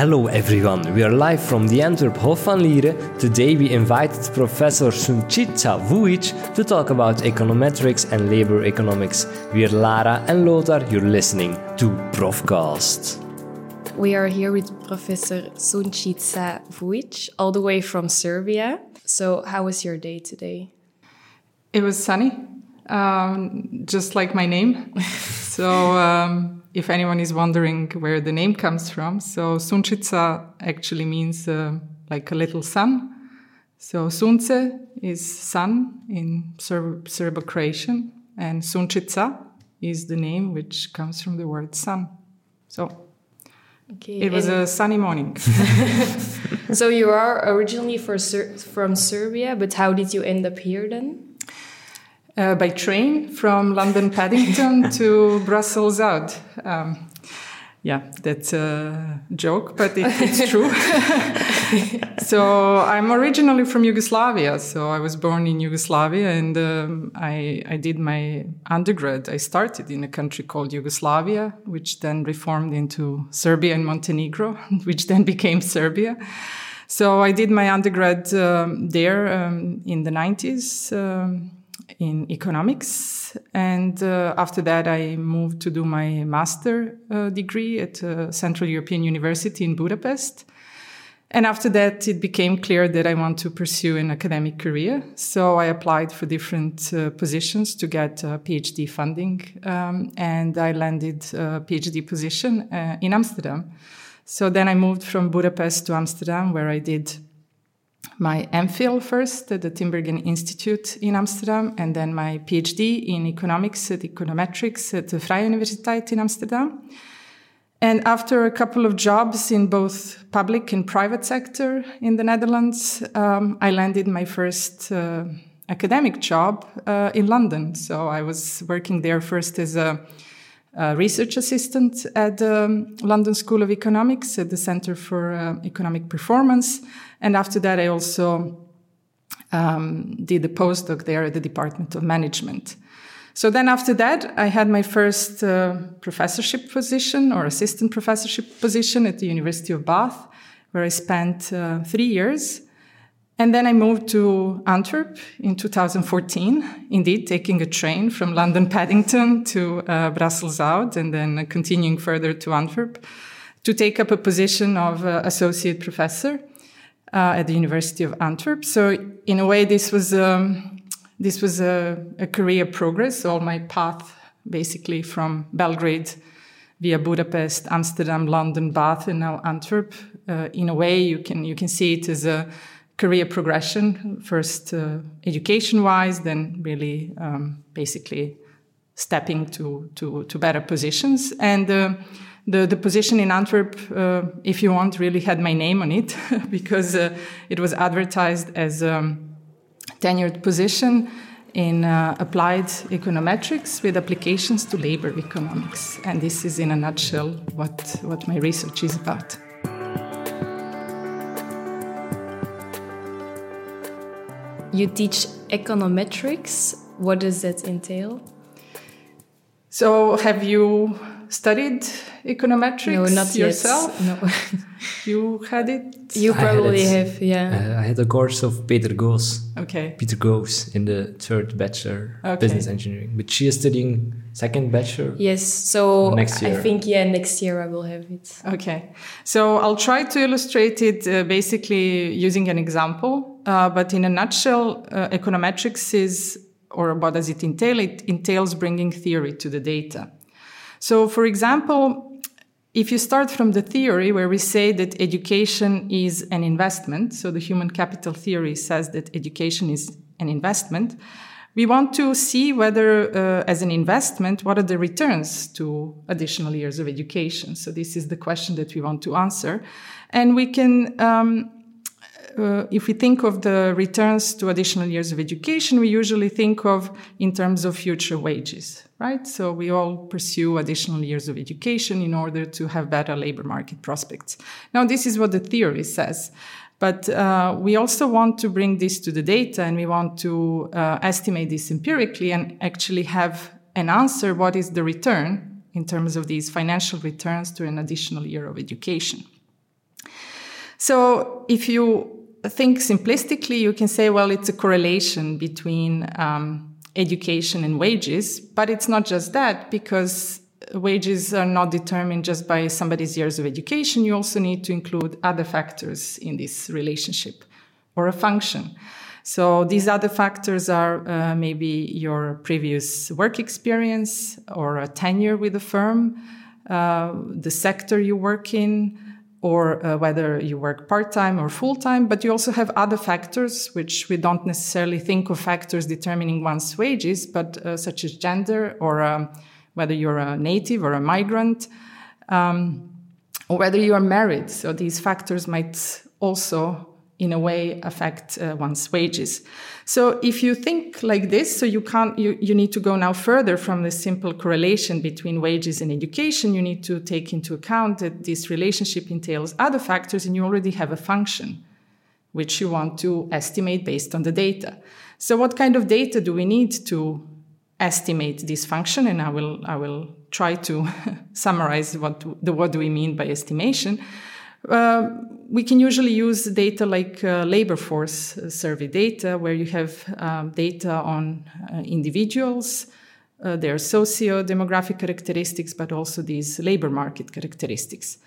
Hello everyone, we are live from the Antwerp Hof van Lieren. Today we invited Professor Sunčica Vujić to talk about econometrics and labor economics. We are Lara and Lothar, you're listening to Profcast. We are here with Professor Sunčica Vujić, all the way from Serbia. So how was your day today? It was sunny, um, just like my name. so um, if anyone is wondering where the name comes from, so Sunčica actually means uh, like a little sun. So Sunce is sun in Serb- Serbo-Croatian, and Sunčica is the name which comes from the word sun. So okay, it was a sunny morning. so you are originally Ser- from Serbia, but how did you end up here then? Uh, by train from London Paddington to Brussels out. Um, yeah, that's a joke, but it, it's true. so I'm originally from Yugoslavia. So I was born in Yugoslavia, and um, I, I did my undergrad. I started in a country called Yugoslavia, which then reformed into Serbia and Montenegro, which then became Serbia. So I did my undergrad um, there um, in the 90s in economics. And uh, after that, I moved to do my master uh, degree at uh, Central European University in Budapest. And after that, it became clear that I want to pursue an academic career. So I applied for different uh, positions to get uh, PhD funding. Um, and I landed a PhD position uh, in Amsterdam. So then I moved from Budapest to Amsterdam, where I did my MPhil first at the Tinbergen Institute in Amsterdam, and then my PhD in economics at econometrics at the Vrije Universiteit in Amsterdam. And after a couple of jobs in both public and private sector in the Netherlands, um, I landed my first uh, academic job uh, in London. So I was working there first as a, a research assistant at the um, London School of Economics at the Center for uh, Economic Performance. And after that, I also um, did a postdoc there at the Department of Management. So then after that, I had my first uh, professorship position or assistant professorship position at the University of Bath, where I spent uh, three years. And then I moved to Antwerp in 2014, indeed, taking a train from London Paddington to uh, Brussels out and then continuing further to Antwerp to take up a position of uh, associate professor uh, at the University of Antwerp. So in a way, this was um, this was a, a, career progress. All my path, basically from Belgrade via Budapest, Amsterdam, London, Bath, and now Antwerp. Uh, in a way, you can you can see it as a career progression. First, uh, education-wise, then really um, basically stepping to to to better positions and uh, the, the position in Antwerp, uh, if you want, really had my name on it because uh, it was advertised as a tenured position in uh, applied econometrics with applications to labor economics. And this is, in a nutshell, what, what my research is about. You teach econometrics. What does that entail? So, have you studied econometrics no, not yourself? Yet. No. you had it? You probably have, yeah. Uh, I had a course of Peter Goos. Okay. Peter Goos in the third bachelor okay. business engineering. But she is studying second bachelor. Yes. So next year. I think yeah, next year I will have it. Okay. So I'll try to illustrate it uh, basically using an example. Uh, but in a nutshell, uh, econometrics is, or what does it entail? It entails bringing theory to the data. So, for example, if you start from the theory where we say that education is an investment, so the human capital theory says that education is an investment, we want to see whether, uh, as an investment, what are the returns to additional years of education. So, this is the question that we want to answer. And we can um, uh, if we think of the returns to additional years of education, we usually think of in terms of future wages, right? So we all pursue additional years of education in order to have better labor market prospects. Now, this is what the theory says. But uh, we also want to bring this to the data and we want to uh, estimate this empirically and actually have an answer what is the return in terms of these financial returns to an additional year of education. So if you think simplistically, you can say, well, it's a correlation between um, education and wages, but it's not just that because wages are not determined just by somebody's years of education. You also need to include other factors in this relationship or a function. So these other factors are uh, maybe your previous work experience or a tenure with a firm, uh, the sector you work in, or uh, whether you work part-time or full-time, but you also have other factors which we don't necessarily think of factors determining one's wages, but uh, such as gender or um, whether you're a native or a migrant, um, or whether you are married. So these factors might also in a way affect uh, one's wages. So if you think like this, so you can't, you, you need to go now further from the simple correlation between wages and education. You need to take into account that this relationship entails other factors and you already have a function which you want to estimate based on the data. So what kind of data do we need to estimate this function? And I will, I will try to summarize what, the, what do we mean by estimation. Uh, we can usually use data like uh, labor force survey data, where you have um, data on uh, individuals, uh, their socio-demographic characteristics, but also these labor market characteristics.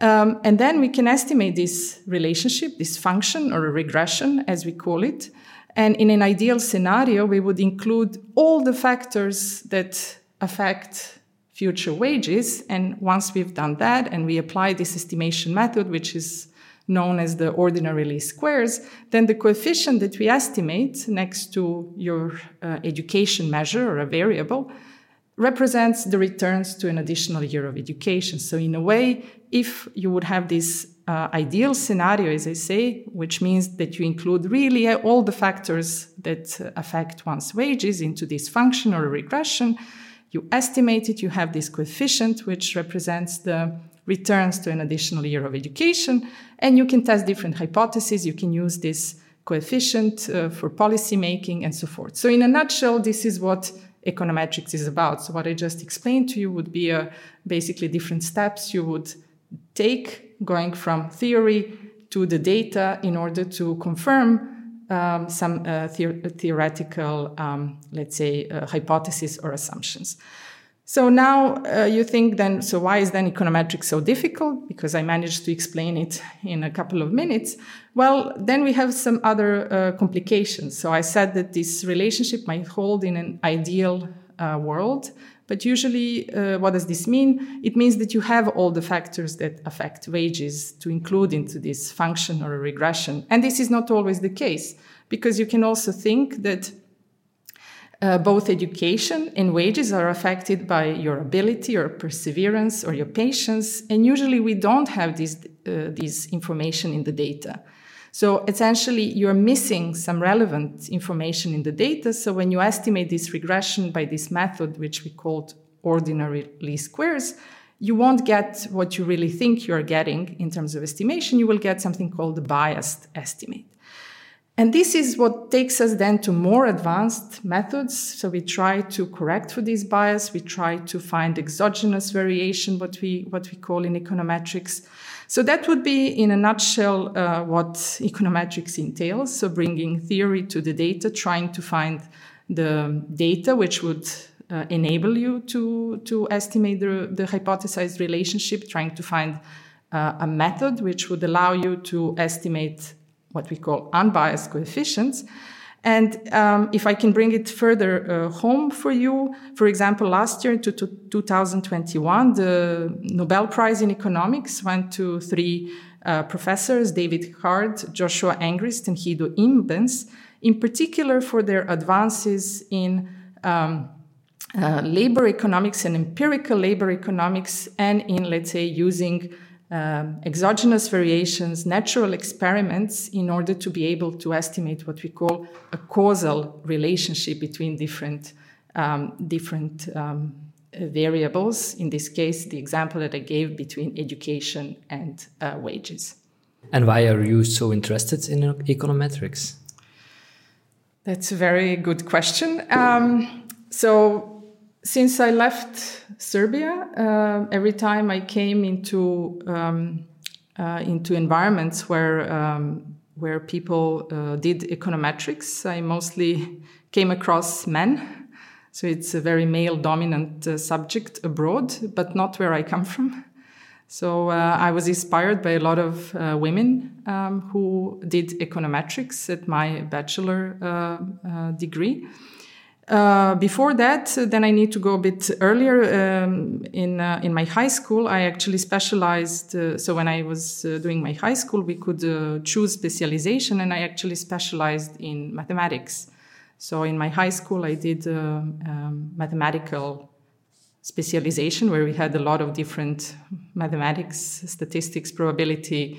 Um, and then we can estimate this relationship, this function or a regression, as we call it. And in an ideal scenario, we would include all the factors that affect future wages. And once we've done that and we apply this estimation method, which is known as the ordinary least squares, then the coefficient that we estimate next to your uh, education measure or a variable represents the returns to an additional year of education. So in a way, if you would have this uh, ideal scenario, as I say, which means that you include really all the factors that affect one's wages into this function or regression, you estimate it, you have this coefficient, which represents the returns to an additional year of education, and you can test different hypotheses. You can use this coefficient uh, for policy making and so forth. So, in a nutshell, this is what econometrics is about. So, what I just explained to you would be uh, basically different steps you would take going from theory to the data in order to confirm um, some uh, the- theoretical, um, let's say, uh, hypotheses or assumptions. So now uh, you think then, so why is then econometrics so difficult? Because I managed to explain it in a couple of minutes. Well, then we have some other uh, complications. So I said that this relationship might hold in an ideal uh, world, but usually, uh, what does this mean? It means that you have all the factors that affect wages to include into this function or a regression. And this is not always the case because you can also think that uh, both education and wages are affected by your ability or perseverance or your patience. And usually we don't have this, uh, this information in the data. So essentially, you're missing some relevant information in the data. So when you estimate this regression by this method, which we called ordinary least squares, you won't get what you really think you're getting in terms of estimation. You will get something called a biased estimate. And this is what takes us then to more advanced methods. So we try to correct for this bias. We try to find exogenous variation, what we, what we call in econometrics. So that would be, in a nutshell, uh, what econometrics entails. So bringing theory to the data, trying to find the data which would uh, enable you to, to estimate the, the hypothesized relationship, trying to find uh, a method which would allow you to estimate what we call unbiased coefficients. And um, if I can bring it further uh, home for you, for example, last year to, to 2021, the Nobel Prize in Economics went to three uh, professors, David Card, Joshua Angrist, and Guido Imbens, in particular for their advances in um, uh, labor economics and empirical labor economics, and in, let's say, using um, exogenous variations, natural experiments in order to be able to estimate what we call a causal relationship between different, um, different um, variables. In this case, the example that I gave between education and uh, wages. And why are you so interested in econometrics? That's a very good question. Um, so, since I left Serbia, uh, every time I came into um, uh, into environments where um, where people uh, did econometrics. I mostly came across men, so it's a very male dominant uh, subject abroad, but not where I come from. So uh, I was inspired by a lot of uh, women um, who did econometrics at my bachelor degree. Uh, before that, uh, then I need to go a bit earlier. Um, in in my high school, I actually specialized. so when I was doing my high school, we could choose specialization, and I actually specialized in mathematics. So in my high school, I did um, mathematical specialization where we had a lot of different mathematics, statistics, probability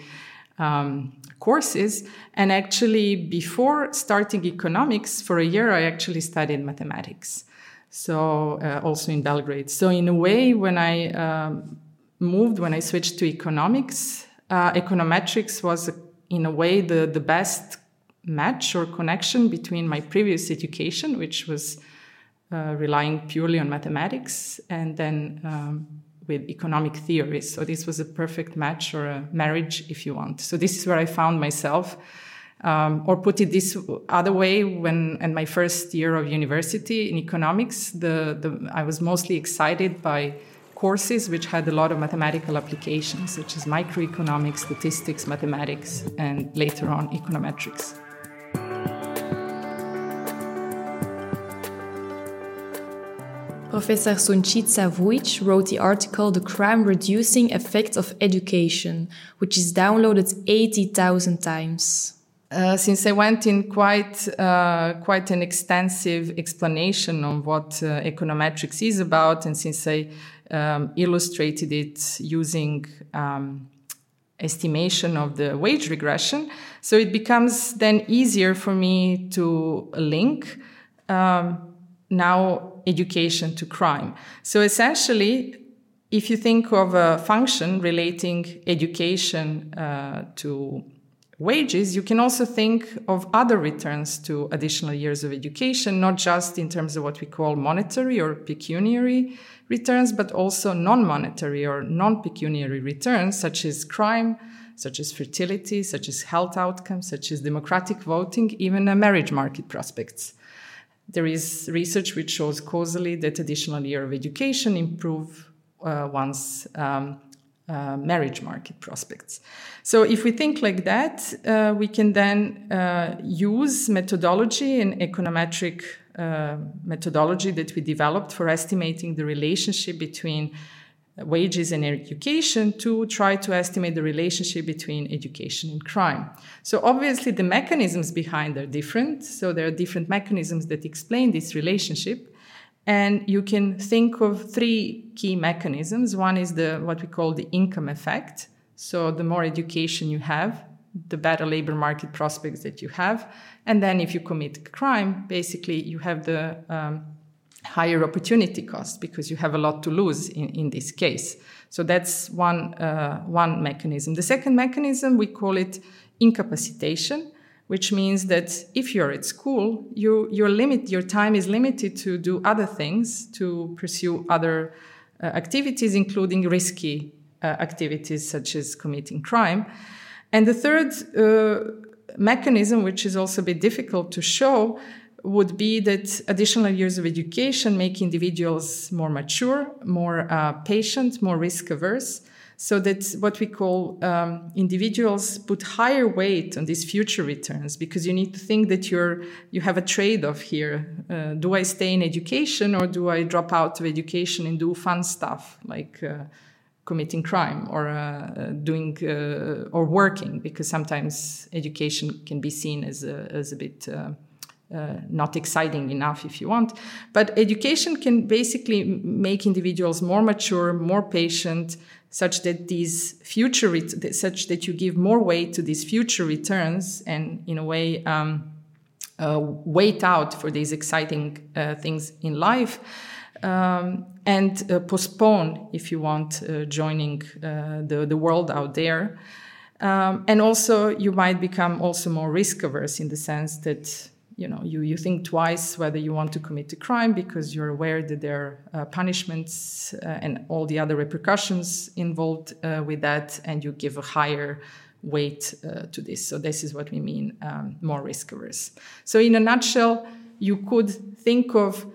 um, courses. And actually, before starting economics for a year, I actually studied mathematics. So, uh, also in Belgrade. So, in a way, when I um, moved, when I switched to economics, uh, econometrics was, in a way, the, the best match or connection between my previous education, which was uh, relying purely on mathematics and then um, with economic theories. So this was a perfect match or a marriage, if you want. So this is where I found myself. Um, or put it this other way, when in my first year of university in economics, the, the, I was mostly excited by courses which had a lot of mathematical applications, such as microeconomics, statistics, mathematics, and later on econometrics. Professor Sunčica Vujić wrote the article The Crime Reducing Effects of Education, which is downloaded 80,000 times. Uh, since I went in quite uh, quite an extensive explanation on what uh, econometrics is about, and since I um, illustrated it using um, estimation of the wage regression, so it becomes then easier for me to link um, now education to crime. So essentially, if you think of a function relating education uh, to wages, you can also think of other returns to additional years of education, not just in terms of what we call monetary or pecuniary returns, but also non monetary or non pecuniary returns, such as crime, such as fertility, such as health outcomes, such as democratic voting, even marriage market prospects. There is research which shows causally that additional year of education improve uh, one's um, uh, marriage market prospects. So if we think like that, uh, we can then uh, use methodology and econometric uh, methodology that we developed for estimating the relationship between wages and education to try to estimate the relationship between education and crime. So obviously the mechanisms behind are different. So there are different mechanisms that explain this relationship. And you can think of three key mechanisms. One is the what we call the income effect. So the more education you have, the better labor market prospects that you have. And then if you commit crime, basically you have the um, higher opportunity cost because you have a lot to lose in, in this case. So that's one, uh, one mechanism. The second mechanism, we call it incapacitation, which means that if you're at school, you, your limit, your time is limited to do other things, to pursue other uh, activities, including risky uh, activities such as committing crime. And the third uh, mechanism, which is also a bit difficult to show, would be that additional years of education make individuals more mature, more uh, patient, more risk averse. So that what we call um, individuals put higher weight on these future returns because you need to think that you're you have a trade-off here. Uh, do I stay in education or do I drop out of education and do fun stuff like uh, committing crime or uh, doing uh, or working? Because sometimes education can be seen as a, as a bit uh, uh, not exciting enough if you want. But education can basically make individuals more mature, more patient, such that these future, ret- such that you give more weight to these future returns and in a way, um, uh, wait out for these exciting uh, things in life. Um, and uh, postpone, if you want, uh, joining uh, the, the world out there. Um, and also, you might become also more risk averse in the sense that you know you, you think twice whether you want to commit a crime because you're aware that there are uh, punishments uh, and all the other repercussions involved uh, with that and you give a higher weight uh, to this. So this is what we mean um, more risk averse. So in a nutshell you could think of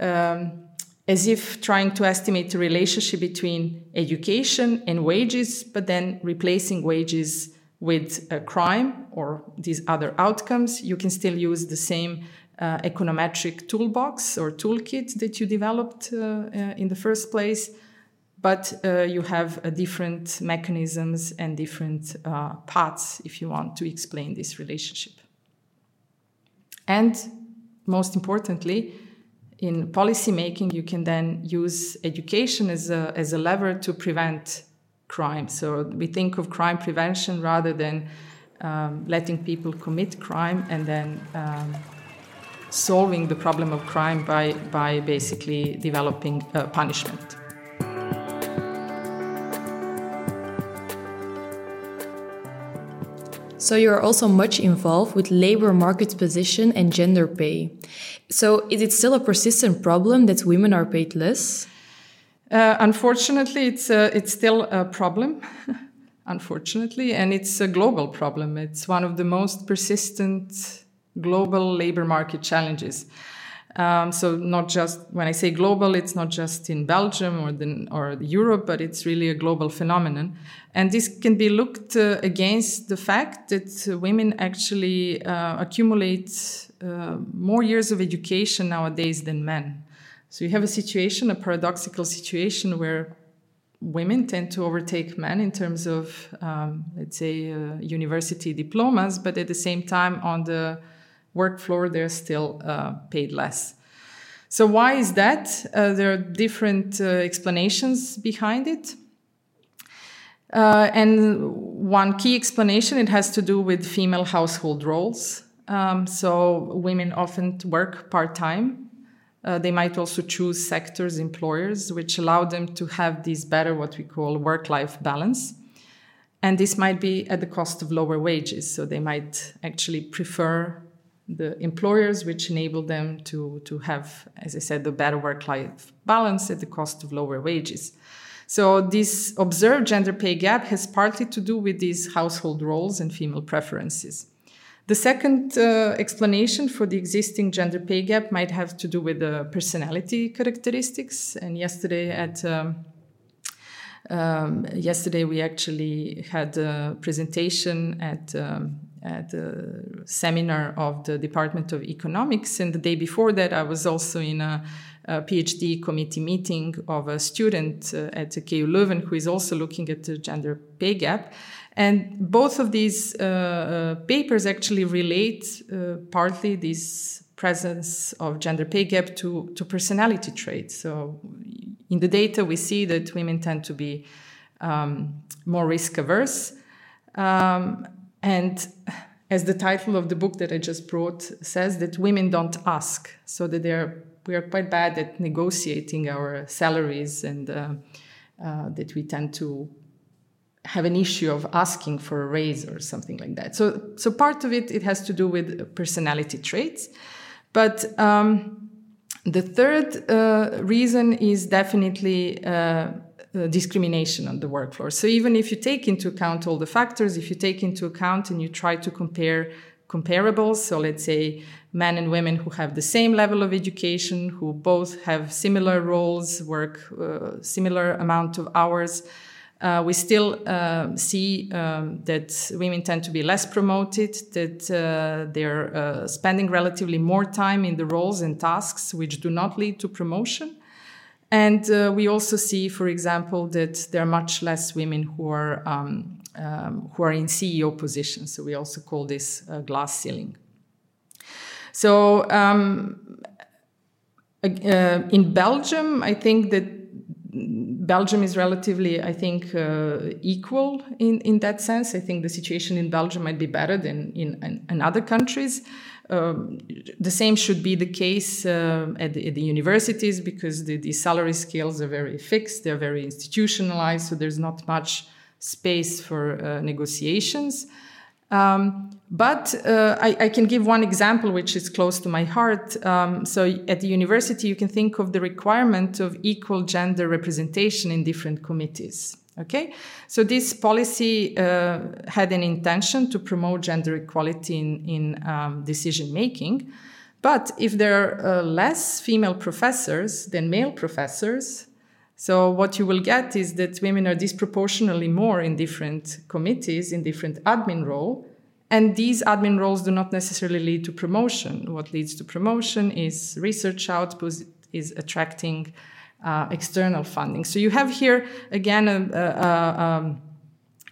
um, as if trying to estimate the relationship between education and wages but then replacing wages with a crime or these other outcomes, you can still use the same uh, econometric toolbox or toolkit that you developed uh, uh, in the first place, but uh, you have different mechanisms and different paths if you want to explain this relationship. And most importantly, in policymaking, you can then use education as a, as a lever to prevent crime. So we think of crime prevention rather than um, letting people commit crime and then um, solving the problem of crime by, by basically developing punishment. So you are also much involved with labor market position and gender pay. So is it still a persistent problem that women are paid less? Uh, unfortunately, it's uh, it's still a problem. unfortunately, and it's a global problem. It's one of the most persistent global labor market challenges. Um, so not just when I say global, it's not just in Belgium or the, or Europe, but it's really a global phenomenon. And this can be looked uh, against the fact that women actually uh, accumulate uh, more years of education nowadays than men. So you have a situation, a paradoxical situation where women tend to overtake men in terms of, um, let's say, uh, university diplomas, but at the same time, on the work floor, they're still uh, paid less. So, why is that? Uh, there are different uh, explanations behind it. Uh, and one key explanation it has to do with female household roles. Um, so, women often work part time uh, they might also choose sectors, employers, which allow them to have this better, what we call work life balance. And this might be at the cost of lower wages. So they might actually prefer the employers, which enable them to, to have, as I said, the better work life balance at the cost of lower wages. So this observed gender pay gap has partly to do with these household roles and female preferences. The second uh, explanation for the existing gender pay gap might have to do with the personality characteristics. And yesterday at um, um, yesterday we actually had a presentation at um, at a seminar of the Department of Economics, and the day before that I was also in a, a PhD committee meeting of a student uh, at KU Leuven who is also looking at the gender pay gap. And both of these uh, uh, papers actually relate uh, partly this presence of gender pay gap to, to personality traits. So in the data, we see that women tend to be um, more risk averse. Um, and as the title of the book that I just brought says, that women don't ask, so that they're we are quite bad at negotiating our salaries and uh, uh, that we tend to have an issue of asking for a raise or something like that. So, so part of it, it has to do with personality traits. But um, the third uh, reason is definitely uh, uh, discrimination on the work floor. So even if you take into account all the factors, if you take into account and you try to compare comparables, so let's say men and women who have the same level of education, who both have similar roles, work uh, similar amount of hours, uh, we still uh, see um, that women tend to be less promoted, that uh, they're uh, spending relatively more time in the roles and tasks which do not lead to promotion. And uh, we also see, for example, that there are much less women who are, um, um, who are in CEO positions. So we also call this glass ceiling. So um, uh, in Belgium, I think that Belgium is relatively, I think, uh, equal in, in that sense. I think the situation in Belgium might be better than in, in, in other countries. Um, the same should be the case uh, at, the, at, the, universities because the, the, salary scales are very fixed, they're very institutionalized, so there's not much space for uh, negotiations. Um, but uh, I, I, can give one example which is close to my heart. Um, so at the university, you can think of the requirement of equal gender representation in different committees. Okay, so this policy uh, had an intention to promote gender equality in, in um, decision making. But if there are uh, less female professors than male professors, so what you will get is that women are disproportionately more in different committees, in different admin role, and these admin roles do not necessarily lead to promotion. What leads to promotion is research output, is attracting uh, external funding. So you have here again a, a, um,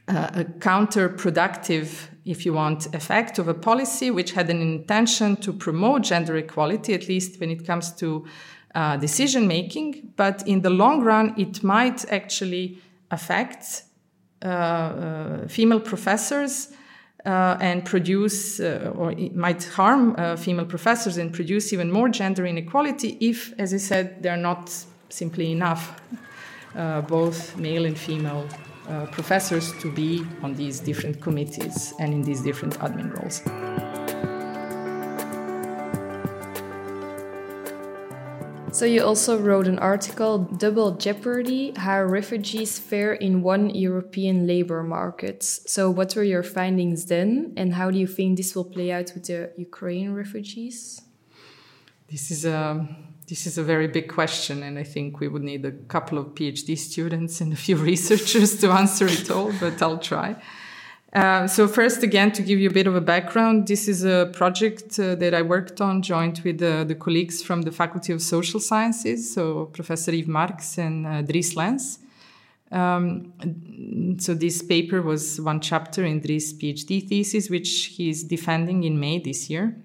a, a counterproductive, if you want, effect of a policy which had an intention to promote gender equality, at least when it comes to uh, decision making. But in the long run, it might actually affect uh, uh female professors uh, and produce, uh, or it might harm female professors and produce even more gender inequality if, as I said, they're not simply enough, both male and female uh, professors, to be on these different committees and in these different admin roles. So you also wrote an article, Double Jeopardy, how refugees fare in one European labor market. So what were your findings then and how do you think this will play out with the Ukraine refugees? This is a this is a very big question, and I think we would need a couple of PhD students and a few researchers to answer it all, but I'll try. Uh, so first, again, to give you a bit of a background, this is a project uh, that I worked on joint with uh, the colleagues from the Faculty of Social Sciences, so Professor Ive Marx and uh, Dries Lens. Um, so this paper was one chapter in Dries' PhD thesis, which he's defending in May this year,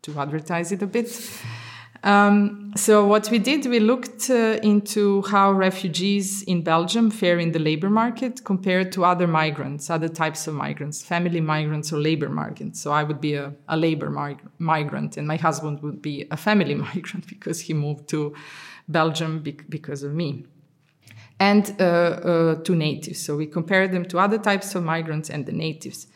to advertise it a bit. Um, so what we did, we looked uh, into how refugees in Belgium fare in the labor market compared to other migrants, other types of migrants, family migrants or labor migrants. So I would be a, a labor mig- migrant and my husband would be a family migrant because he moved to Belgium be- because of me. And uh, uh, to natives. So we compared them to other types of migrants and the natives.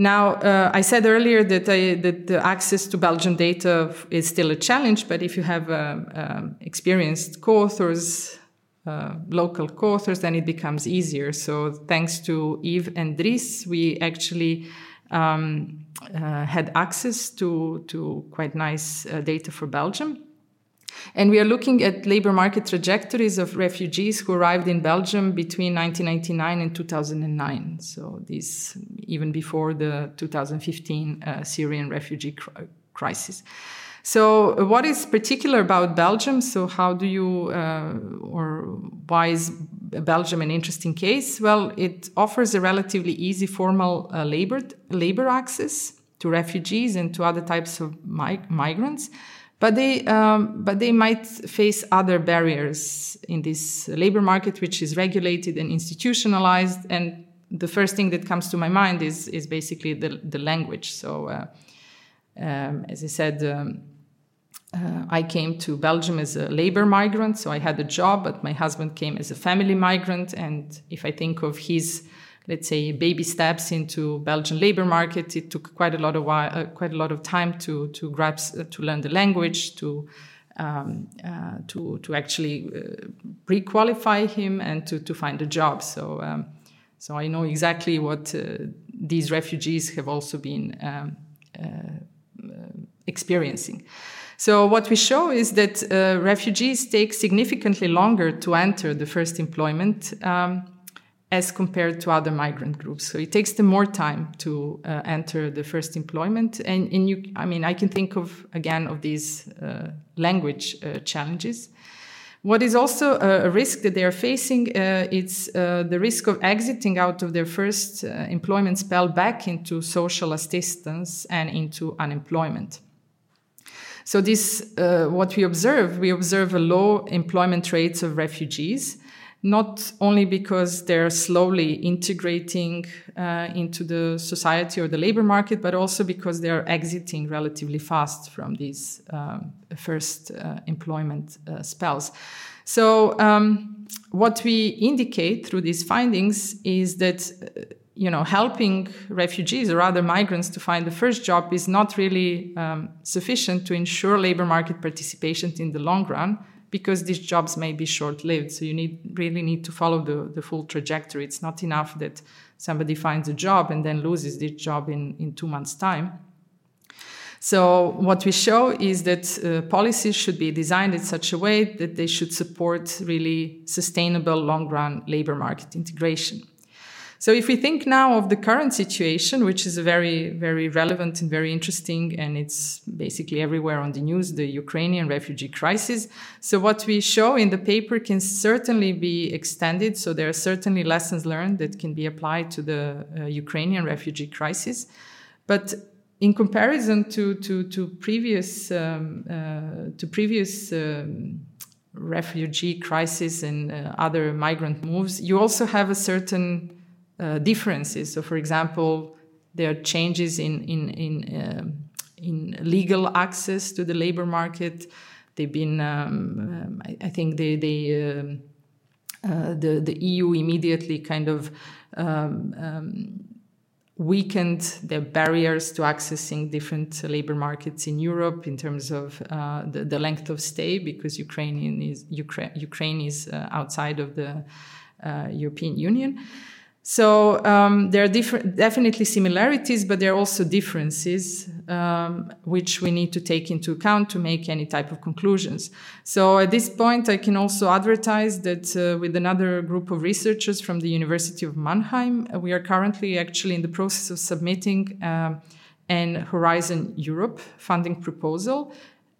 Now, uh, I said earlier that, I, that the access to Belgian data is still a challenge, but if you have uh, um, experienced co-authors, uh, local co-authors, then it becomes easier. So thanks to Ive and Dries, we actually um, uh, had access to, to quite nice uh, data for Belgium. And we are looking at labor market trajectories of refugees who arrived in Belgium between 1999 and 2009. So these even before the 2015 uh, Syrian refugee cr- crisis. So, what is particular about Belgium? So, how do you, uh, or why is Belgium an interesting case? Well, it offers a relatively easy formal uh, labor labor access to refugees and to other types of mig- migrants but they um, but they might face other barriers in this labor market, which is regulated and institutionalized. And the first thing that comes to my mind is is basically the the language. So, uh, um, as I said. Um, uh, I came to Belgium as a labor migrant, so I had a job, but my husband came as a family migrant. And if I think of his let's say baby steps into Belgian labor market. It took quite a lot of while, uh, quite a lot of time to to grasp uh, to learn the language to um, uh, to to actually uh, pre-qualify him and to to find a job. So um, so I know exactly what uh, these refugees have also been um, uh, experiencing. So what we show is that refugees take significantly longer to enter the first employment. Um, as compared to other migrant groups. So it takes them more time to uh, enter the first employment. And, and, you, I mean, I can think of, again, of these uh, language uh, challenges. What is also a, risk that they are facing, uh, it's uh, the risk of exiting out of their first uh, employment spell back into social assistance and into unemployment. So this, what we observe, we observe a low employment rates of refugees, not only because they're slowly integrating uh, into the society or the labor market, but also because they're exiting relatively fast from these um, first uh, employment uh, spells. So, um, what we indicate through these findings is that uh, you know, helping refugees or other migrants to find the first job is not really um, sufficient to ensure labor market participation in the long run because these jobs may be short-lived. So you need really need to follow the, the full trajectory. It's not enough that somebody finds a job and then loses this job in, in two months' time. So what we show is that uh, policies should be designed in such a way that they should support really sustainable long-run labor market integration. So if we think now of the current situation, which is very, very relevant and very interesting, and it's basically everywhere on the news, the Ukrainian refugee crisis. So what we show in the paper can certainly be extended. So there are certainly lessons learned that can be applied to the uh, Ukrainian refugee crisis. But in comparison to, to, to previous, um, uh, to previous um, refugee crisis and uh, other migrant moves, you also have a certain uh, differences. So, for example, there are changes in in in, um, in legal access to the labor market. They've been, um, um, I, I, think, they they um, uh, the the EU immediately kind of um, um, weakened the barriers to accessing different labor markets in Europe in terms of uh, the, the, length of stay because Ukrainian is Ukraine, Ukraine is uh, outside of the uh, European Union. So um, there are different, definitely similarities, but there are also differences, um, which we need to take into account to make any type of conclusions. So at this point, I can also advertise that uh, with another group of researchers from the University of Mannheim, uh, we are currently actually in the process of submitting um, an Horizon Europe funding proposal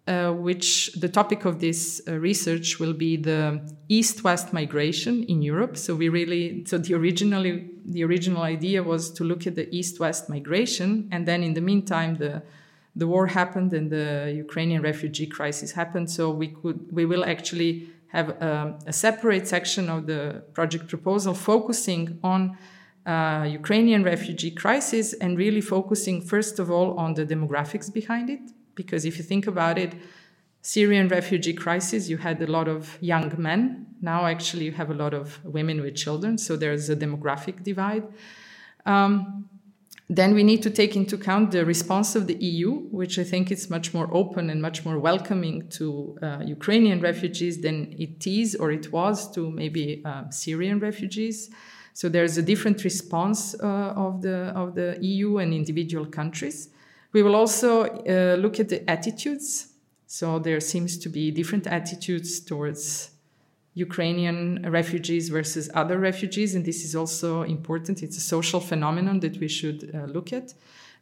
uh, which the topic of this uh, research will be the east-west migration in Europe. So we really, so the originally the original idea was to look at the east-west migration, and then in the meantime the the war happened and the Ukrainian refugee crisis happened. So we could we will actually have um, a separate section of the project proposal focusing on uh, Ukrainian refugee crisis and really focusing first of all on the demographics behind it because if you think about it, Syrian refugee crisis, you had a lot of young men. Now, actually, you have a lot of women with children. So there's a demographic divide. Um, then we need to take into account the response of the EU, which I think is much more open and much more welcoming to uh, Ukrainian refugees than it is or it was to maybe uh, Syrian refugees. So there's a different response uh, of the of the EU and individual countries. We will also uh, look at the attitudes. So there seems to be different attitudes towards Ukrainian refugees versus other refugees, and this is also important. It's a social phenomenon that we should uh, look at.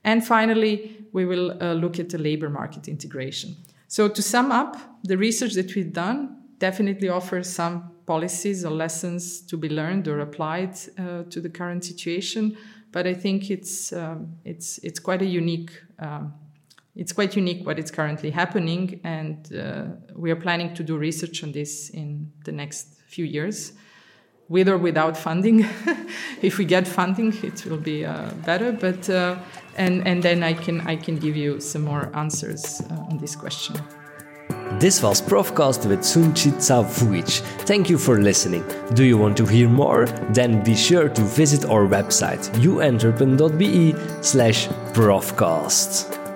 And finally, we will uh, look at the labor market integration. So, to sum up, the research that we've done definitely offers some policies or lessons to be learned or applied uh, to the current situation but I think it's um, it's it's quite a unique. Um, it's quite unique what is currently happening, and uh, we are planning to do research on this in the next few years, with or without funding. if we get funding, it will be uh, better. But uh, and and then I can I can give you some more answers uh, on this question. This was Profcast with Sunčica Vujić. Thank you for listening. Do you want to hear more? Then be sure to visit our website uantwerpen.be slash profcast.